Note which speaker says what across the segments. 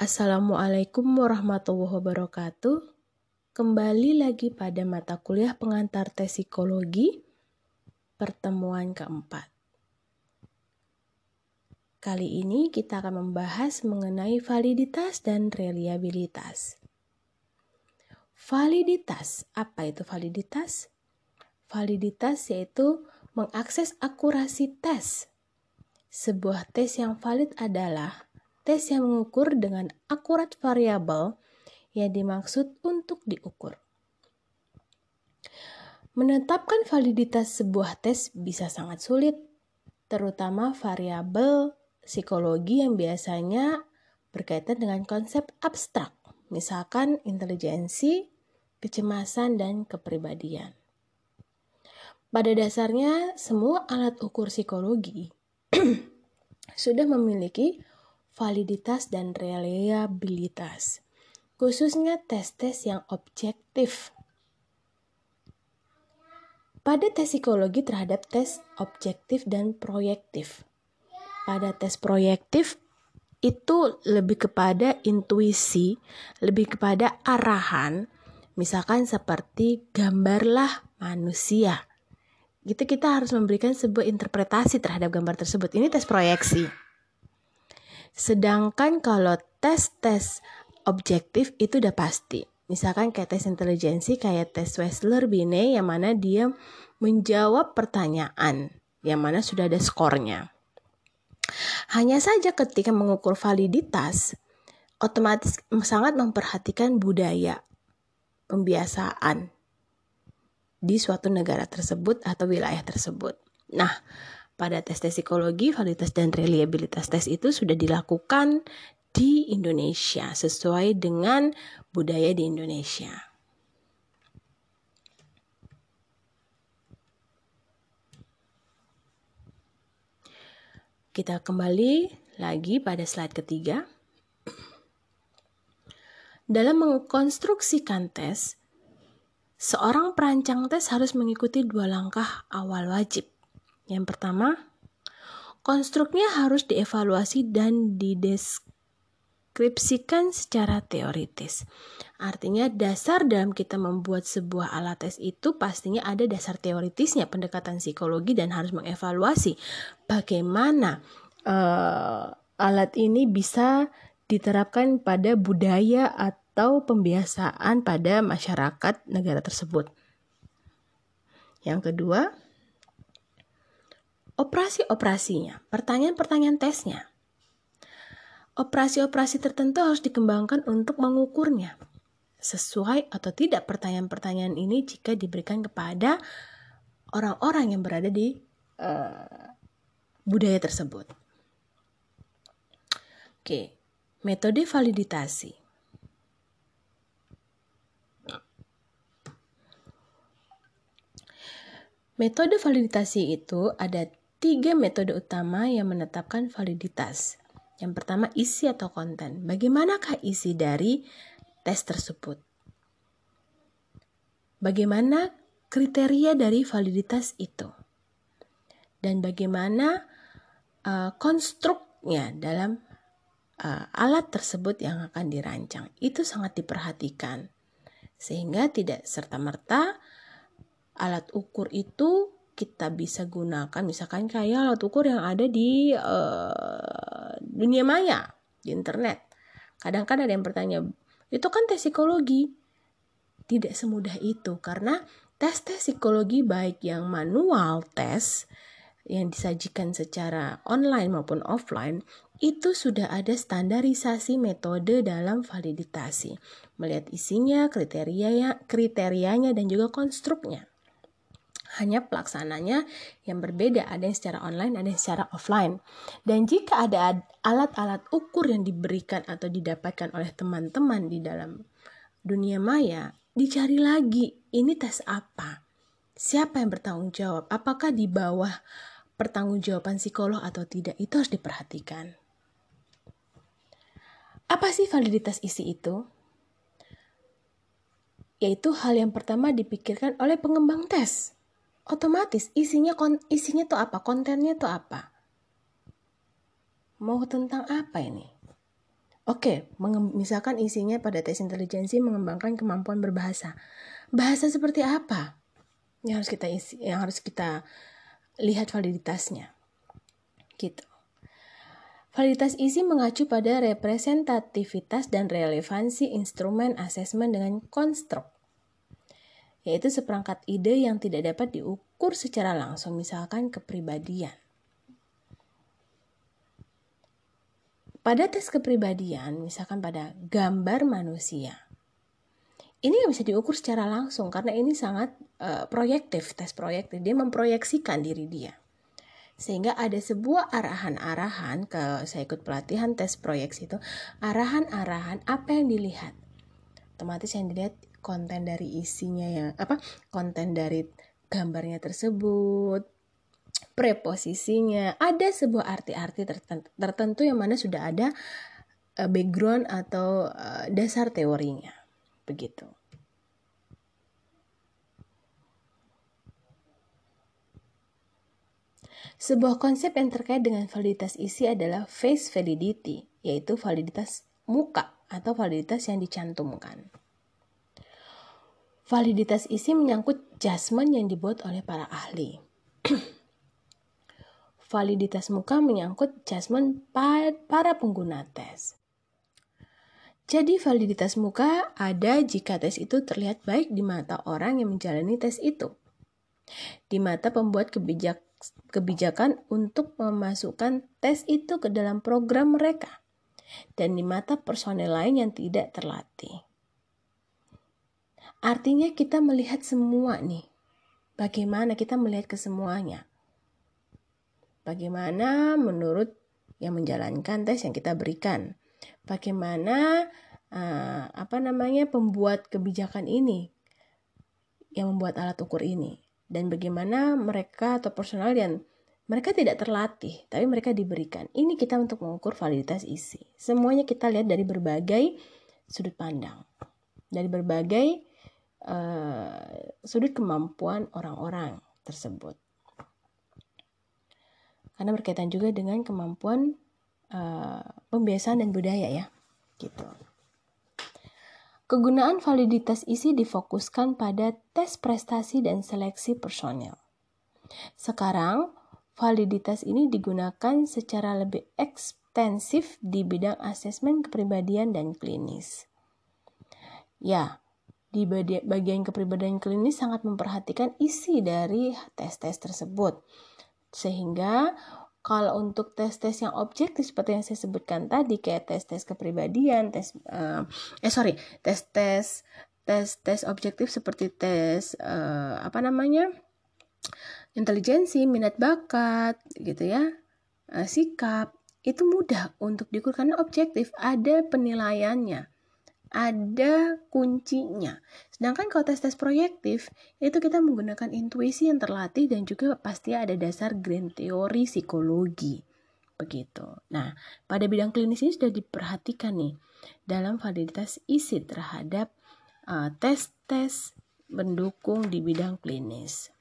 Speaker 1: Assalamualaikum warahmatullahi wabarakatuh. Kembali lagi pada mata kuliah pengantar tes psikologi pertemuan keempat. Kali ini kita akan membahas mengenai validitas dan reliabilitas. Validitas, apa itu validitas? Validitas yaitu mengakses akurasi tes. Sebuah tes yang valid adalah tes yang mengukur dengan akurat variabel yang dimaksud untuk diukur. Menetapkan validitas sebuah tes bisa sangat sulit, terutama variabel psikologi yang biasanya berkaitan dengan konsep abstrak, misalkan intelijensi, kecemasan, dan kepribadian. Pada dasarnya, semua alat ukur psikologi sudah memiliki validitas dan reliabilitas, khususnya tes-tes yang objektif. Pada tes psikologi terhadap tes objektif dan proyektif. Pada tes proyektif itu lebih kepada intuisi, lebih kepada arahan, misalkan seperti gambarlah manusia. Gitu kita harus memberikan sebuah interpretasi terhadap gambar tersebut. Ini tes proyeksi. Sedangkan kalau tes-tes objektif itu udah pasti. Misalkan kayak tes intelijensi kayak tes Wessler Binet yang mana dia menjawab pertanyaan yang mana sudah ada skornya. Hanya saja ketika mengukur validitas, otomatis sangat memperhatikan budaya, pembiasaan di suatu negara tersebut atau wilayah tersebut. Nah, pada tes-tes psikologi, validitas dan reliabilitas tes itu sudah dilakukan di Indonesia sesuai dengan budaya di Indonesia. Kita kembali lagi pada slide ketiga. Dalam mengkonstruksikan tes, seorang perancang tes harus mengikuti dua langkah awal wajib. Yang pertama, konstruknya harus dievaluasi dan dideskripsikan secara teoritis. Artinya dasar dalam kita membuat sebuah alat tes itu pastinya ada dasar teoritisnya pendekatan psikologi dan harus mengevaluasi bagaimana uh, alat ini bisa diterapkan pada budaya atau pembiasaan pada masyarakat negara tersebut. Yang kedua, Operasi-operasinya, pertanyaan-pertanyaan tesnya. Operasi-operasi tertentu harus dikembangkan untuk mengukurnya. Sesuai atau tidak pertanyaan-pertanyaan ini jika diberikan kepada orang-orang yang berada di uh, budaya tersebut. Oke, metode validitasi. Metode validitasi itu ada tiga metode utama yang menetapkan validitas. Yang pertama, isi atau konten. Bagaimanakah isi dari tes tersebut? Bagaimana kriteria dari validitas itu? Dan bagaimana uh, konstruknya dalam uh, alat tersebut yang akan dirancang? Itu sangat diperhatikan. Sehingga tidak serta-merta alat ukur itu kita bisa gunakan misalkan kayak alat ukur yang ada di uh, dunia maya di internet. Kadang-kadang ada yang bertanya itu kan tes psikologi. Tidak semudah itu karena tes-tes psikologi baik yang manual tes yang disajikan secara online maupun offline itu sudah ada standarisasi metode dalam validitasi. Melihat isinya kriteria kriterianya dan juga konstruknya hanya pelaksananya yang berbeda, ada yang secara online, ada yang secara offline. Dan jika ada alat-alat ukur yang diberikan atau didapatkan oleh teman-teman di dalam dunia maya, dicari lagi, ini tes apa? Siapa yang bertanggung jawab? Apakah di bawah pertanggungjawaban psikolog atau tidak? Itu harus diperhatikan. Apa sih validitas isi itu? Yaitu hal yang pertama dipikirkan oleh pengembang tes otomatis isinya kon isinya tuh apa kontennya tuh apa mau tentang apa ini Oke, misalkan isinya pada tes intelijensi mengembangkan kemampuan berbahasa. Bahasa seperti apa yang harus kita isi, yang harus kita lihat validitasnya. Gitu. Validitas isi mengacu pada representativitas dan relevansi instrumen asesmen dengan konstruk, yaitu seperangkat ide yang tidak dapat diukur secara langsung, misalkan kepribadian. Pada tes kepribadian, misalkan pada gambar manusia, ini nggak bisa diukur secara langsung karena ini sangat uh, proyektif, tes proyektif. Dia memproyeksikan diri dia sehingga ada sebuah arahan-arahan ke saya ikut pelatihan tes proyeksi itu arahan-arahan apa yang dilihat otomatis yang dilihat konten dari isinya ya apa konten dari gambarnya tersebut preposisinya ada sebuah arti-arti tertentu, yang mana sudah ada eh, background atau eh, dasar teorinya begitu Sebuah konsep yang terkait dengan validitas isi adalah face validity, yaitu validitas muka atau validitas yang dicantumkan. Validitas isi menyangkut judgment yang dibuat oleh para ahli. validitas muka menyangkut judgment para pengguna tes. Jadi validitas muka ada jika tes itu terlihat baik di mata orang yang menjalani tes itu. Di mata pembuat kebijak kebijakan untuk memasukkan tes itu ke dalam program mereka dan di mata personel lain yang tidak terlatih. Artinya kita melihat semua nih. Bagaimana kita melihat ke semuanya? Bagaimana menurut yang menjalankan tes yang kita berikan? Bagaimana uh, apa namanya pembuat kebijakan ini yang membuat alat ukur ini? dan bagaimana mereka atau personal yang mereka tidak terlatih, tapi mereka diberikan. Ini kita untuk mengukur validitas isi. Semuanya kita lihat dari berbagai sudut pandang, dari berbagai uh, sudut kemampuan orang-orang tersebut. Karena berkaitan juga dengan kemampuan uh, pembiasaan dan budaya ya, gitu. Kegunaan validitas isi difokuskan pada tes prestasi dan seleksi personel. Sekarang, validitas ini digunakan secara lebih ekstensif di bidang asesmen kepribadian dan klinis. Ya, di bagian kepribadian klinis sangat memperhatikan isi dari tes-tes tersebut. Sehingga kalau untuk tes-tes yang objektif seperti yang saya sebutkan tadi kayak tes-tes kepribadian, tes uh, eh sorry, tes-tes tes-tes objektif seperti tes uh, apa namanya? intelijensi, minat bakat gitu ya. Uh, sikap itu mudah untuk diukur karena objektif, ada penilaiannya ada kuncinya. Sedangkan kalau tes-tes proyektif, itu kita menggunakan intuisi yang terlatih dan juga pasti ada dasar grand teori psikologi. Begitu. Nah, pada bidang klinis ini sudah diperhatikan nih dalam validitas isi terhadap uh, tes-tes mendukung di bidang klinis.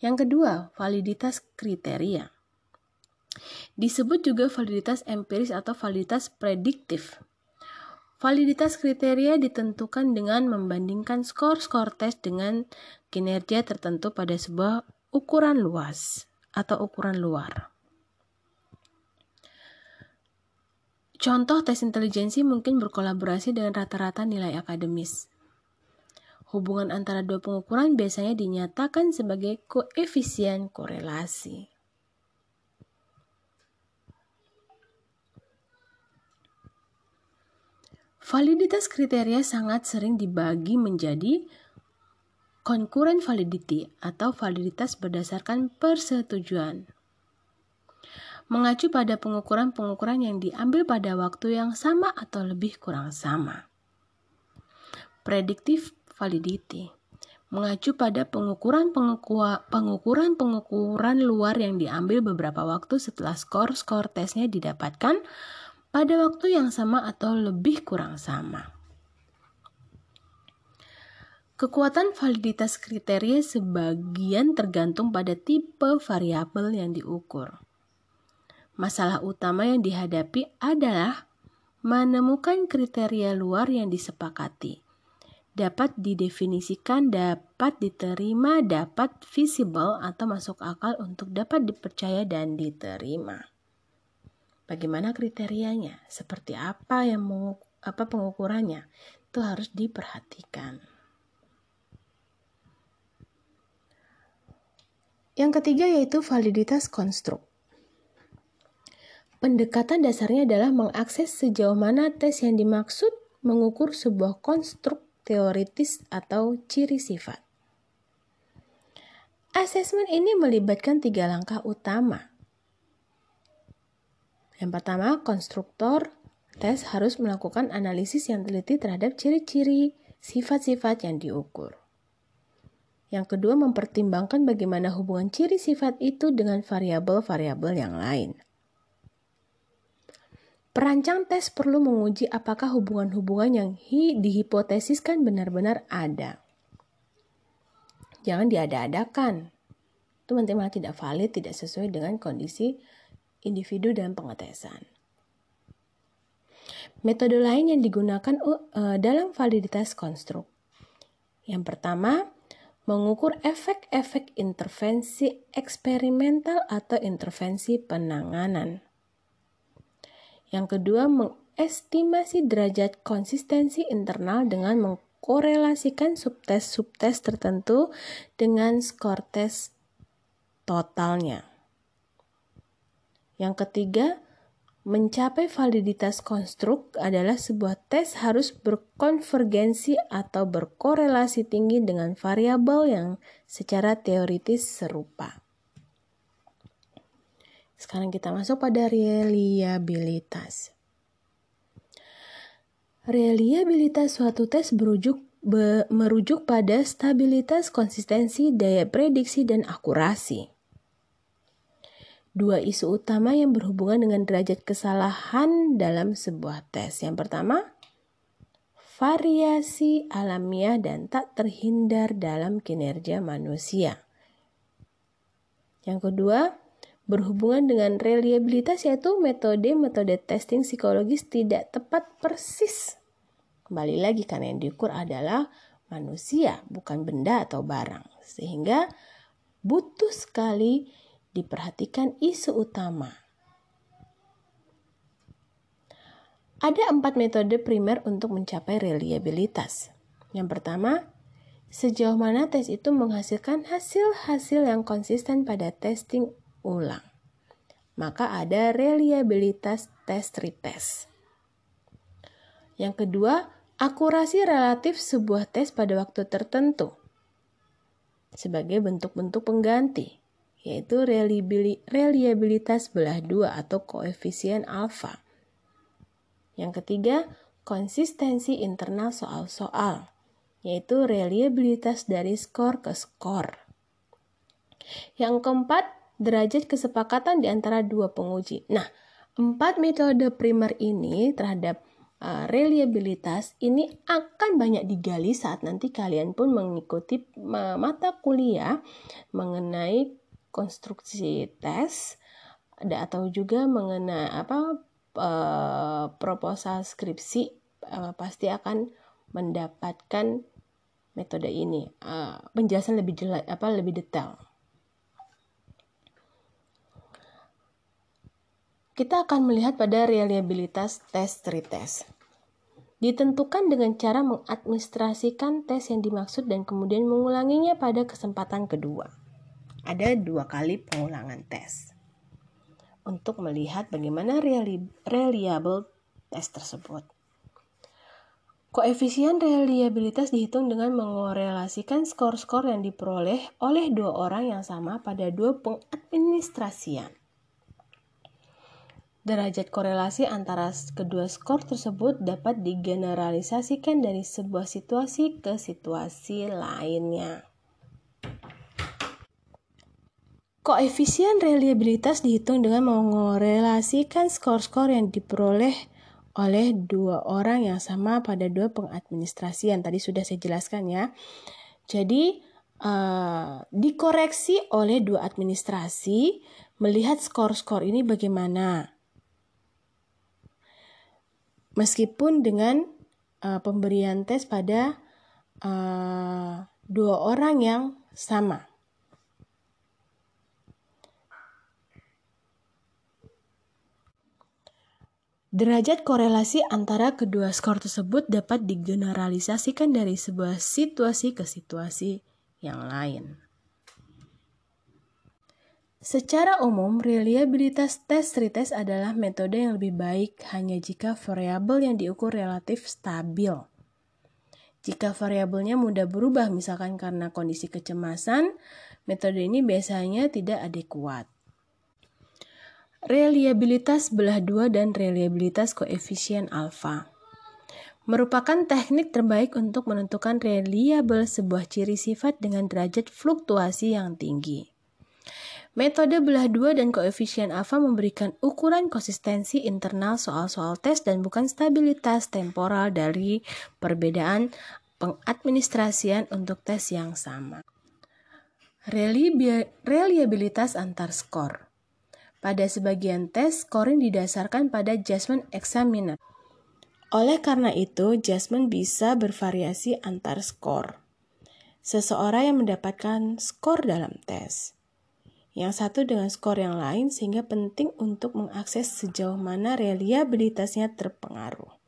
Speaker 1: Yang kedua, validitas kriteria. Disebut juga validitas empiris atau validitas prediktif. Validitas kriteria ditentukan dengan membandingkan skor-skor tes dengan kinerja tertentu pada sebuah ukuran luas atau ukuran luar. Contoh tes intelijensi mungkin berkolaborasi dengan rata-rata nilai akademis. Hubungan antara dua pengukuran biasanya dinyatakan sebagai koefisien korelasi. Validitas kriteria sangat sering dibagi menjadi concurrent validity atau validitas berdasarkan persetujuan. Mengacu pada pengukuran-pengukuran yang diambil pada waktu yang sama atau lebih kurang sama. Predictive validity mengacu pada pengukuran-pengukuran luar yang diambil beberapa waktu setelah skor-skor tesnya didapatkan pada waktu yang sama atau lebih kurang sama. Kekuatan validitas kriteria sebagian tergantung pada tipe variabel yang diukur. Masalah utama yang dihadapi adalah menemukan kriteria luar yang disepakati. Dapat didefinisikan, dapat diterima, dapat visible atau masuk akal untuk dapat dipercaya dan diterima. Bagaimana kriterianya? Seperti apa yang apa pengukurannya? Itu harus diperhatikan. Yang ketiga yaitu validitas konstruk. Pendekatan dasarnya adalah mengakses sejauh mana tes yang dimaksud mengukur sebuah konstruk teoritis atau ciri sifat. Asesmen ini melibatkan tiga langkah utama. Yang pertama, konstruktor tes harus melakukan analisis yang teliti terhadap ciri-ciri sifat-sifat yang diukur. Yang kedua, mempertimbangkan bagaimana hubungan ciri sifat itu dengan variabel-variabel yang lain. Perancang tes perlu menguji apakah hubungan-hubungan yang hi dihipotesiskan benar-benar ada. Jangan diada-adakan. Itu nanti tidak valid, tidak sesuai dengan kondisi individu dan pengetesan. Metode lain yang digunakan uh, dalam validitas konstruk. Yang pertama, mengukur efek-efek intervensi eksperimental atau intervensi penanganan. Yang kedua, mengestimasi derajat konsistensi internal dengan mengkorelasikan subtes-subtes tertentu dengan skor tes totalnya. Yang ketiga, mencapai validitas konstruk adalah sebuah tes harus berkonvergensi atau berkorelasi tinggi dengan variabel yang secara teoritis serupa. Sekarang kita masuk pada reliabilitas. Reliabilitas suatu tes berujuk be, merujuk pada stabilitas, konsistensi, daya prediksi, dan akurasi. Dua isu utama yang berhubungan dengan derajat kesalahan dalam sebuah tes. Yang pertama, variasi alamiah dan tak terhindar dalam kinerja manusia. Yang kedua, berhubungan dengan reliabilitas yaitu metode-metode testing psikologis tidak tepat persis. Kembali lagi karena yang diukur adalah manusia, bukan benda atau barang. Sehingga butuh sekali diperhatikan isu utama. Ada empat metode primer untuk mencapai reliabilitas. Yang pertama, sejauh mana tes itu menghasilkan hasil-hasil yang konsisten pada testing ulang. Maka ada reliabilitas test retest. Yang kedua, akurasi relatif sebuah tes pada waktu tertentu sebagai bentuk-bentuk pengganti, yaitu reliabilitas belah dua atau koefisien alfa. Yang ketiga, konsistensi internal soal-soal, yaitu reliabilitas dari skor ke skor. Yang keempat, derajat kesepakatan di antara dua penguji. Nah, empat metode primer ini terhadap uh, reliabilitas ini akan banyak digali saat nanti kalian pun mengikuti uh, mata kuliah mengenai konstruksi tes atau juga mengenai apa uh, proposal skripsi uh, pasti akan mendapatkan metode ini uh, penjelasan lebih jelas apa lebih detail Kita akan melihat pada reliabilitas tes retest. Ditentukan dengan cara mengadministrasikan tes yang dimaksud dan kemudian mengulanginya pada kesempatan kedua. Ada dua kali pengulangan tes untuk melihat bagaimana reliable tes tersebut. Koefisien reliabilitas dihitung dengan mengorelasikan skor-skor yang diperoleh oleh dua orang yang sama pada dua pengadministrasian. Derajat korelasi antara kedua skor tersebut dapat digeneralisasikan dari sebuah situasi ke situasi lainnya. Koefisien reliabilitas dihitung dengan mengorelasikan skor-skor yang diperoleh oleh dua orang yang sama pada dua pengadministrasian. Tadi sudah saya jelaskan ya. Jadi uh, dikoreksi oleh dua administrasi melihat skor-skor ini bagaimana meskipun dengan uh, pemberian tes pada uh, dua orang yang sama. Derajat korelasi antara kedua skor tersebut dapat digeneralisasikan dari sebuah situasi ke situasi yang lain. Secara umum, reliabilitas tes retest adalah metode yang lebih baik hanya jika variabel yang diukur relatif stabil. Jika variabelnya mudah berubah, misalkan karena kondisi kecemasan, metode ini biasanya tidak adekuat. Reliabilitas belah dua dan reliabilitas koefisien alfa merupakan teknik terbaik untuk menentukan reliable sebuah ciri sifat dengan derajat fluktuasi yang tinggi. Metode belah dua dan koefisien alfa memberikan ukuran konsistensi internal soal-soal tes dan bukan stabilitas temporal dari perbedaan pengadministrasian untuk tes yang sama. Reliabilitas antar skor pada sebagian tes, scoring didasarkan pada judgment examiner. Oleh karena itu, judgment bisa bervariasi antar skor. Seseorang yang mendapatkan skor dalam tes, yang satu dengan skor yang lain sehingga penting untuk mengakses sejauh mana reliabilitasnya terpengaruh.